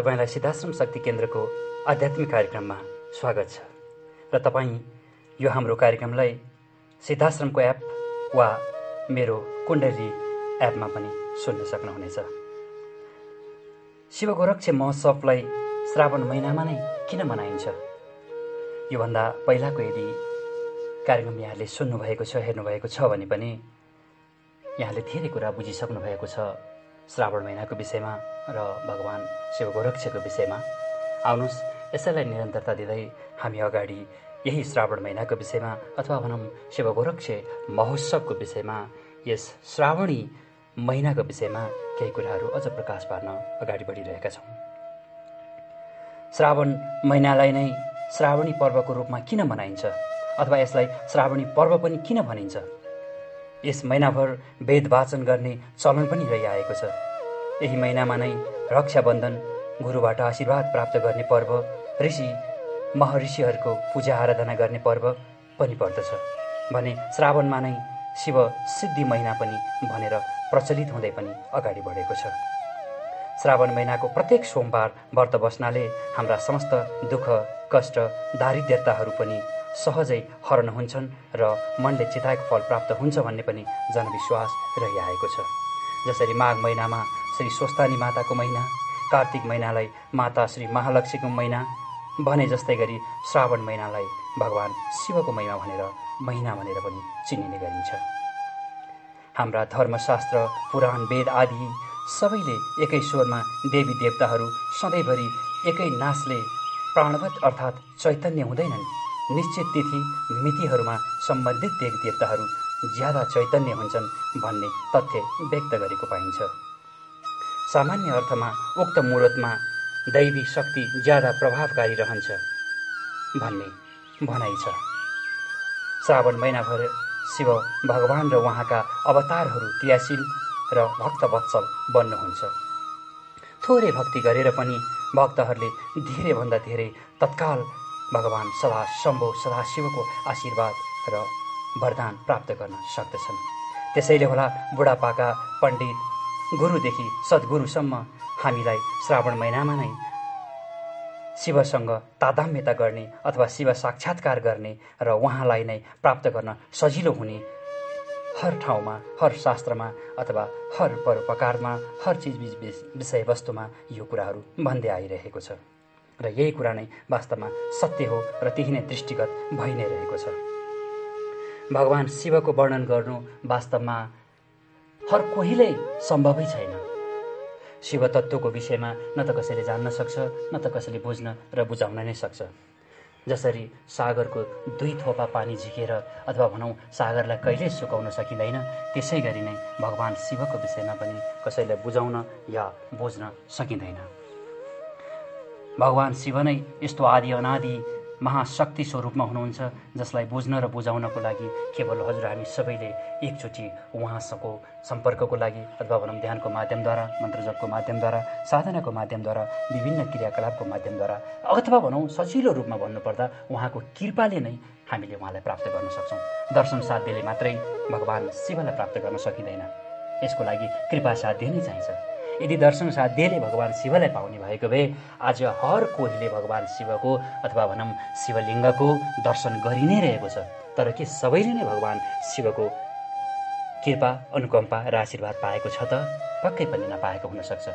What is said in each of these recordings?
तपाईँलाई सिद्धाश्रम शक्ति केन्द्रको आध्यात्मिक कार्यक्रममा स्वागत छ। र तपाईँ यो हाम्रो कार्यक्रमलाई सिद्धाश्रमको एप वा मेरो कुण्डली एपमा पनि सुन्न सक्नुहुनेछ। शिव गोरक्ष महोत्सवलाई श्रावण महिनामा नै किन मनाइन्छ? योभन्दा पहिलाको यदि कार्यक्रम यहाँले सुन्नुभएको छ हेर्नुभएको छ भने पनि यहाँले धेरै कुरा बुझिसक्नु भएको छ। श्रावण महिनाको विषयमा र भगवान् शिव गोरक्षको विषयमा आउनुहोस् यसैलाई निरन्तरता दिँदै हामी अगाडि यही श्रावण महिनाको विषयमा अथवा भनौँ शिव गोरक्ष महोत्सवको विषयमा यस श्रावणी महिनाको विषयमा केही कुराहरू अझ प्रकाश पार्न अगाडि बढिरहेका छौँ। श्रावण महिनालाई नै श्रावणी पर्वको रूपमा किन मनाइन्छ? अथवा यसलाई श्रावणी पर्व पनि किन भनिन्छ? यस महिनाभर वेद वाचन गर्ने चलन पनि रहिआएको छ। यही महिनामा नै रक्षाबन्धन गुरुबाट आशीर्वाद प्राप्त गर्ने पर्व ऋषि महर्षिहरूको पूजा आराधना गर्ने पर्व पनि पर्दछ। भने श्रावणमा नै शिव सिद्धि महिना पनि भनेर प्रचलित हुँदै पनि अगाडि बढेको छ। श्रावण महिनाको प्रत्येक सोमबार व्रत बस्नाले हाम्रा समस्त दुःख कष्ट दारिद्र्यताहरू पनि सहजै हरण हुन्छन् र मनले चिताएको फल प्राप्त हुन्छ भन्ने पनि जनविश्वास रहिआएको छ। जसरी माघ महिनामा श्री स्वस्तानी माताको महिना कार्तिक महिनालाई माता श्री महालक्ष्मीको महिना भने जस्तै गरी श्रावण महिनालाई भगवान् शिवको महिना भनेर महिना भनेर पनि चिनिने गरिन्छ। हाम्रा धर्मशास्त्र पुराण वेद आदि सबैले एकै स्वरमा देवी देवताहरू सधैँभरि एकै नासले प्राणवत अर्थात् चैतन्य हुँदैनन्। निश्चित तिथि मितिहरूमा सम्बन्धित देवी देवताहरू ज्यादा चैतन्य हुन्छन् भन्ने तथ्य व्यक्त गरेको पाइन्छ। सामान्य अर्थमा उक्त मुहूर्तमा दैवी शक्ति ज्यादा प्रभावकारी रहन्छ भन्ने भनाइ छ। श्रावण महिनाभर शिव भगवान् र उहाँका अवतारहरू क्रियाशील र भक्तवत्सल बन्नुहुन्छ। थोरै भक्ति गरेर पनि भक्तहरूले धेरैभन्दा धेरै तत्काल भगवान् सदा शम्भो सदाशिवको आशीर्वाद र वरदान प्राप्त गर्न सक्दछन्। त्यसैले होला बुढापाका पण्डित गुरुदेखि सद्गुरुसम्म हामीलाई श्रावण महिनामा नै शिवसँग तादाम्यता गर्ने अथवा शिव साक्षात्कार गर्ने र उहाँलाई नै प्राप्त गर्न सजिलो हुने हर ठाउँमा हर शास्त्रमा अथवा हर परोपकारमा हर चिज विषयवस्तुमा यो कुराहरू भन्दै आइरहेको छ। र यही कुरा नै वास्तवमा सत्य हो र त्यही नै दृष्टिगत भइ नै रहेको छ। भगवान् शिवको वर्णन गर्नु वास्तवमा हर कोहीले सम्भवै छैन। शिव तत्त्वको विषयमा न त कसैले जान्न सक्छ न त कसैले बुझ्न र बुझाउन नै सक्छ। जसरी सागरको दुई थोपा पानी झिकेर अथवा भनौँ सागरलाई कहिल्यै सुकाउन सकिँदैन त्यसै गरी नै भगवान् शिवको विषयमा पनि कसैलाई बुझाउन या बुझ्न सकिँदैन। भगवान् शिव नै यस्तो आदि अनादि महाशक्ति स्वरूपमा हुनुहुन्छ जसलाई बुझ्न र बुझाउनको लागि केवल हजुर हामी सबैले एकचोटि उहाँसँगको सम्पर्कको लागि अथवा भनौँ ध्यानको माध्यमद्वारा मन्त्रजपको माध्यमद्वारा साधनाको माध्यमद्वारा विभिन्न क्रियाकलापको माध्यमद्वारा अथवा भनौँ सजिलो रूपमा भन्नुपर्दा उहाँको कृपाले नै हामीले उहाँलाई प्राप्त गर्न सक्छौँ। दर्शन साध्यले मात्रै भगवान् शिवलाई प्राप्त गर्न सकिँदैन। यसको लागि कृपा साध्य नै चाहिन्छ। यदि दर्शन साध्यले भगवान् शिवलाई पाउने भएको भए आज हर कोहीले भगवान् शिवको अथवा भनौँ शिवलिङ्गको दर्शन गरि नै रहेको छ। तर के सबैले नै भगवान् शिवको कृपा अनुकम्पा र आशीर्वाद पाएको छ त? पक्कै पनि नपाएको हुनसक्छ।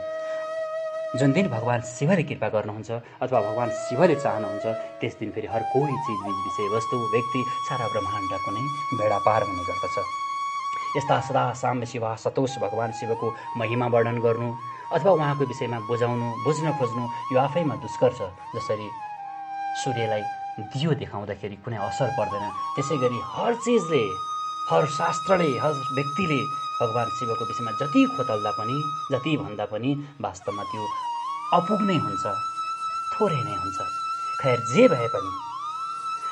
जुन दिन भगवान् शिवले कृपा गर्नुहुन्छ अथवा भगवान् शिवले चाहनुहुन्छ त्यस दिन फेरि हर कोही चिज विषयवस्तु व्यक्ति सारा ब्रह्माण्डको नै बेडा पार हुने गर्दछ। यस्ता सदा साम्य शिव सतोष भगवान् शिवको महिमा वर्णन गर्नु अथवा उहाँको विषयमा बुझाउनु बुझ्न खोज्नु यो आफैमा दुष्कर छ जसरी सूर्यलाई दियो देखाउँदाखेरि कुनै असर पर्दैन। त्यसै गरी हर चिजले हर शास्त्रले हर व्यक्तिले भगवान् शिवको विषयमा जति खोतल्दा पनि जति भन्दा पनि वास्तवमा त्यो अपुग्नै हुन्छ थोरै नै हुन्छ। खैर जे भए पनि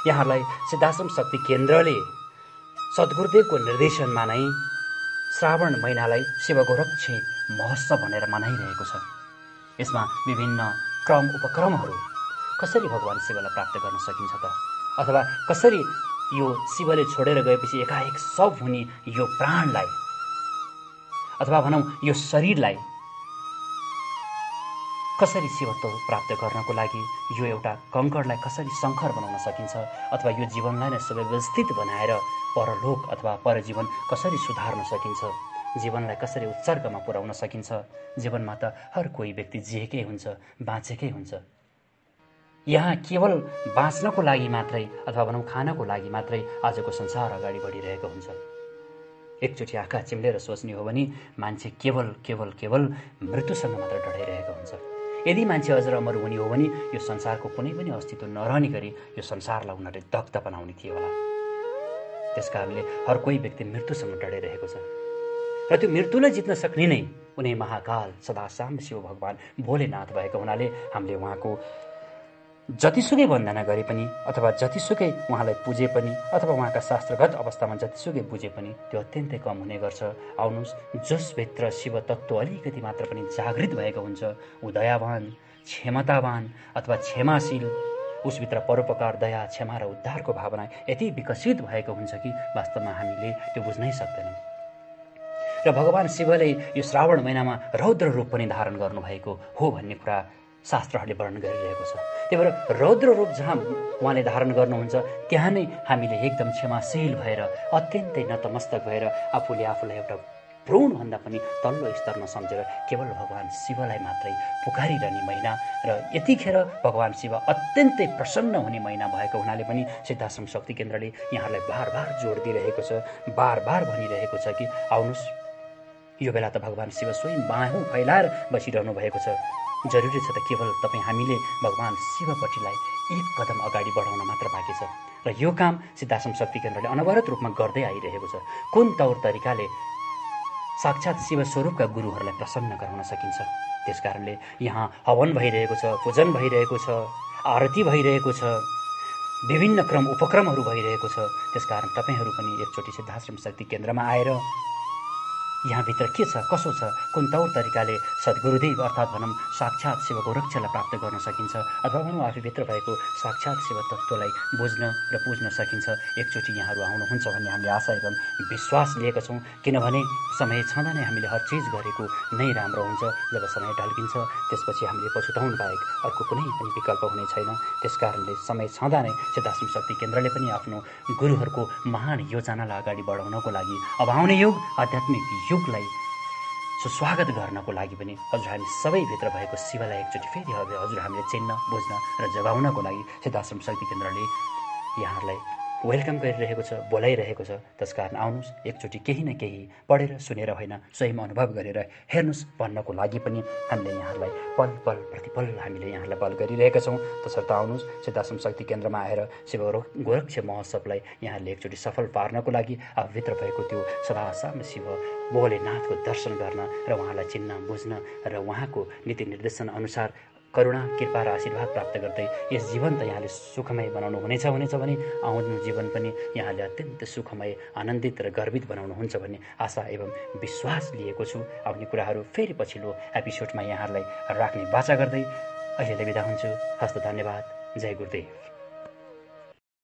यहाँलाई सिद्धाश्रम शक्ति केन्द्रले सद्गुरुदेवको निर्देशनमा नै श्रावण महिनालाई शिवगोरक्षे महोत्सव भनेर मनाइरहेको छ। यसमा विभिन्न क्रम उपक्रमहरू कसरी भगवान् शिवलाई प्राप्त गर्न सकिन्छ त? अथवा कसरी यो शिवले छोडेर गएपछि एकाएक सब हुने यो प्राणलाई अथवा भनौँ यो शरीरलाई कसरी शिवत्व प्राप्त गर्नको लागि यो एउटा कङ्कडलाई कसरी शङ्कर बनाउन सकिन्छ अथवा यो जीवनलाई नै सुव्यवस्थित बनाएर परलोक अथवा परजीवन कसरी सुधार्न सकिन्छ? जीवनलाई कसरी उत्सर्गमा पुर्याउन सकिन्छ? जीवनमा त हर कोही व्यक्ति जिएकै हुन्छ बाँचेकै हुन्छ। यहाँ केवल बाँच्नको लागि मात्रै अथवा भनौँ खानको लागि मात्रै आजको संसार अगाडि बढिरहेको हुन्छ। एकचोटि आँखा चिम्लेर सोच्ने हो भने मान्छे केवल केवल केवल मृत्युसँग मात्र डढाइरहेको हुन्छ। यदि मान्छे अझ अमर हुने हो भने यो संसारको कुनै पनि अस्तित्व नरहने गरी यो संसारलाई उनीहरूले दग्ध बनाउने थियो होला। त्यस कारणले हर कोही व्यक्ति मृत्युसँग डढाइरहेको छ। र त्यो मृत्युलाई जित्न सक्ने नै उनी महाकाल सदासाम शिव भगवान् भोलेनाथ भएको हुनाले हामीले उहाँको जतिसुकै वन्दना गरे पनि अथवा जतिसुकै उहाँलाई पुजे पनि अथवा उहाँका शास्त्रगत अवस्थामा जतिसुकै बुझे पनि त्यो अत्यन्तै कम हुने गर्छ। आउनुहोस् जसभित्र शिव तत्त्व अलिकति मात्र पनि जागृत भएको हुन्छ ऊ दयावान क्षमतावान अथवा क्षमाशील उसभित्र परोपकार दया क्षमा र उद्धारको भावना यति विकसित भएको हुन्छ कि वास्तवमा हामीले त्यो बुझ्नै सक्दैनौँ। र भगवान् शिवले यो श्रावण महिनामा रौद्र रूप पनि धारण गर्नुभएको हो भन्ने कुरा शास्त्रहरूले वर्णन गरिरहेको छ। त्यही भएर रौद्र रूप जहाँ उहाँले धारण गर्नुहुन्छ त्यहाँ नै हामीले एकदम क्षमाशील भएर अत्यन्तै नतमस्तक भएर आफूले आफूलाई एउटा भ्रूणभन्दा पनि तल्लो स्तरमा सम्झेर केवल भगवान् शिवलाई मात्रै पुकारिरहने महिना र यतिखेर भगवान् शिव अत्यन्तै प्रसन्न हुने महिना भएको हुनाले पनि सिद्धाश्रम शक्ति केन्द्रले यहाँहरूलाई बार बार जोड दिइरहेको छ बार बार भनिरहेको छ कि आउनुहोस्। यो बेला त भगवान् शिव स्वयं बाहुँ फैलाएर बसिरहनु भएको छ। जरुरी छ त केवल तपाईँ हामीले भगवान् शिवपट्टिलाई एक कदम अगाडि बढाउन मात्र बाँकी छ। र यो काम सिद्धाश्रम शक्ति केन्द्रले अनवरत रूपमा गर्दै आइरहेको छ। कुन तौर तरिकाले साक्षात् शिव स्वरूपका गुरुहरूलाई प्रसन्न गराउन सकिन्छ? त्यस कारणले यहाँ हवन भइरहेको छ पूजन भइरहेको छ आरती भइरहेको छ विभिन्न क्रम उपक्रमहरू भइरहेको छ। त्यसकारण तपाईँहरू पनि एकचोटि सिद्धाश्रम शक्ति केन्द्रमा आएर यहाँभित्र के छ कसो छ? कुन तौर तरिकाले सद्गुरुदेव अर्थात् भनौँ साक्षात् शिवको रक्षालाई प्राप्त गर्न सकिन्छ अथवा भनौँ आफूभित्र भएको साक्षात् शिव तत्त्वलाई बुझ्न र पुज्न सकिन्छ? एकचोटि यहाँहरू आउनुहुन्छ भन्ने हामीले आशा एवं विश्वास लिएका छौँ। किनभने समय छँदा नै हामीले हर चिज गरेको नै राम्रो हुन्छ जब समय ढल्किन्छ। त्यसपछि हामीले पछुताउनु बाहेक अर्को कुनै पनि विकल्प हुने छैन। त्यस कारणले समय छँदा नै सिद्धाश्रम शक्ति केन्द्रले पनि आफ्नो गुरुहरूको महान योजनालाई अगाडि बढाउनको लागि अब आउने युग आध्यात्मिक युगलाई सुस्वागत गर्नको लागि पनि हजुर हामी सबैभित्र भएको शिवलाई एकचोटि फेरि हजुर हामीले चिन्न बुझ्न र जगाउनको लागि सिद्धाश्रम शक्ति केन्द्रले यहाँहरूलाई वेलकम गरिरहेको छ बोलाइरहेको छ। त्यसकारण आउनुहोस् एकचोटि केही न केही पढेर सुनेर होइन स्वयं अनुभव गरेर हेर्नुहोस् भन्नको लागि पनि हामीले यहाँहरूलाई पल पल प्रतिपल हामीले यहाँलाई बल गरिरहेका छौँ। तसर्थ आउनुहोस् सिद्धाश्रम शक्ति केन्द्रमा आएर शिव गोरक्ष महोत्सवलाई यहाँले एकचोटि सफल पार्नको लागि आफूभित्र भएको त्यो सदासाम शिव भोलेनाथको दर्शन गर्न र उहाँलाई चिन्न बुझ्न र उहाँको नीति निर्देशन अनुसार करुणा कृपा र आशीर्वाद प्राप्त गर्दै यस जीवन त यहाँले सुखमय बनाउनु हुनेछ हुनेछ भने आउँदो जीवन पनि यहाँले अत्यन्त सुखमय आनन्दित र गर्वित बनाउनुहुन्छ भन्ने आशा एवं विश्वास लिएको छु। आउने कुराहरू फेरि पछिल्लो एपिसोडमा यहाँहरूलाई राख्ने बाचा गर्दै अहिलेलाई बिदा हुन्छु। हस्त धन्यवाद। जय गुरुदेव।